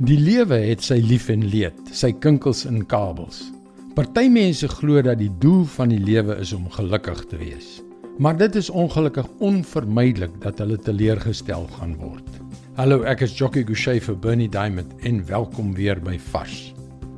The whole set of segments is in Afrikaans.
Die lewe het sy lief en leed, sy kinkels en kabels. Party mense glo dat die doel van die lewe is om gelukkig te wees. Maar dit is ongelukkig onvermydelik dat hulle teleurgestel gaan word. Hallo, ek is Jockey Gouchee vir Bernie Diamond en welkom weer by Vars.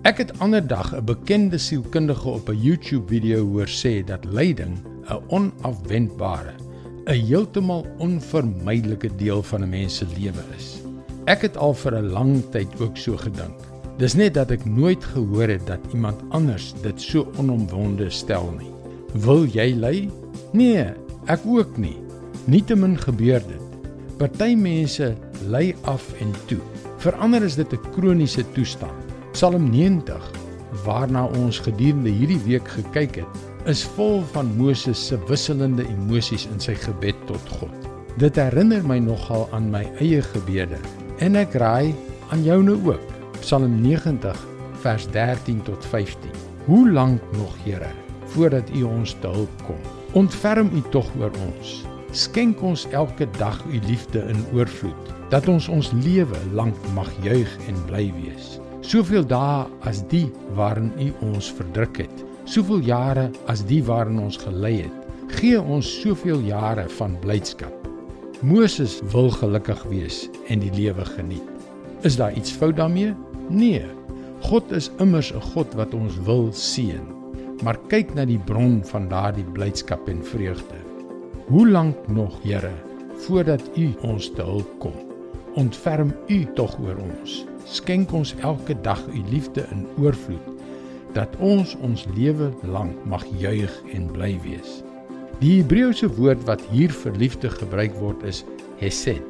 Ek het ander dag 'n bekende sielkundige op 'n YouTube video hoor sê dat lyding 'n onafwendbare, 'n heeltemal onvermydelike deel van 'n mens se lewe is. Ek het al vir 'n lang tyd ook so gedink. Dis net dat ek nooit gehoor het dat iemand anders dit so onomwonde stel nie. Wil jy ly? Nee, ek ook nie. Nietemin gebeur dit. Party mense ly af en toe. Vir ander is dit 'n kroniese toestand. Psalm 90, waarna ons gedurende hierdie week gekyk het, is vol van Moses se wisselende emosies in sy gebed tot God. Dit herinner my nogal aan my eie gebede En ek raai aan joune ook. Psalm 90 vers 13 tot 15. Hoe lank nog, Here, voordat U ons te hulp kom? Ontferm U tog oor ons. Skenk ons elke dag U liefde in oorvloed, dat ons ons lewe lank mag juig en bly wees. Soveel dae as die waarin U ons verdruk het, soveel jare as die waarin ons gelei het, gee ons soveel jare van blydskap. Moses wil gelukkig wees en die lewe geniet. Is daar iets fout daarmee? Nee. God is immers 'n God wat ons wil seën. Maar kyk na die bron van daardie blydskap en vreugde. Hoe lank nog, Here, voordat U ons te hulp kom? Ontferm U tog oor ons. Skenk ons elke dag U liefde in oorvloed dat ons ons lewe lank mag juig en bly wees. Die Hebreëse woord wat hier vir liefde gebruik word is hesed.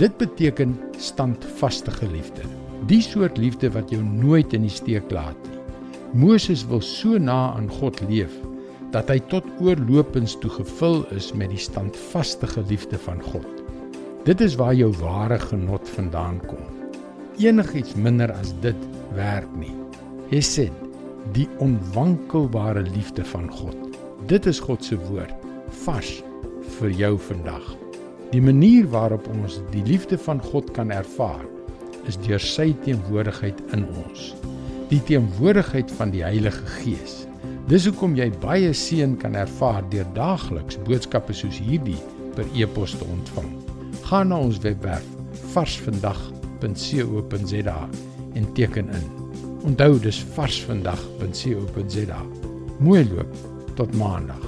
Dit beteken standvaste liefde. Die soort liefde wat jou nooit in die steek laat nie. Moses wil so na aan God leef dat hy tot oorlopends toe gevul is met die standvaste liefde van God. Dit is waar jou ware genot vandaan kom. Enigiets minder as dit werk nie. Hesed, die onwankelbare liefde van God. Dit is God se woord vars vir jou vandag. Die manier waarop ons die liefde van God kan ervaar, is deur sy teenwoordigheid in ons. Die teenwoordigheid van die Heilige Gees. Dis hoekom jy baie seën kan ervaar deur daagliks boodskappe soos hierdie per e-pos te ontvang. Gaan na ons webwerf varsvandag.co.za en teken in. Onthou dis varsvandag.co.za. Mooi loop tot maandag.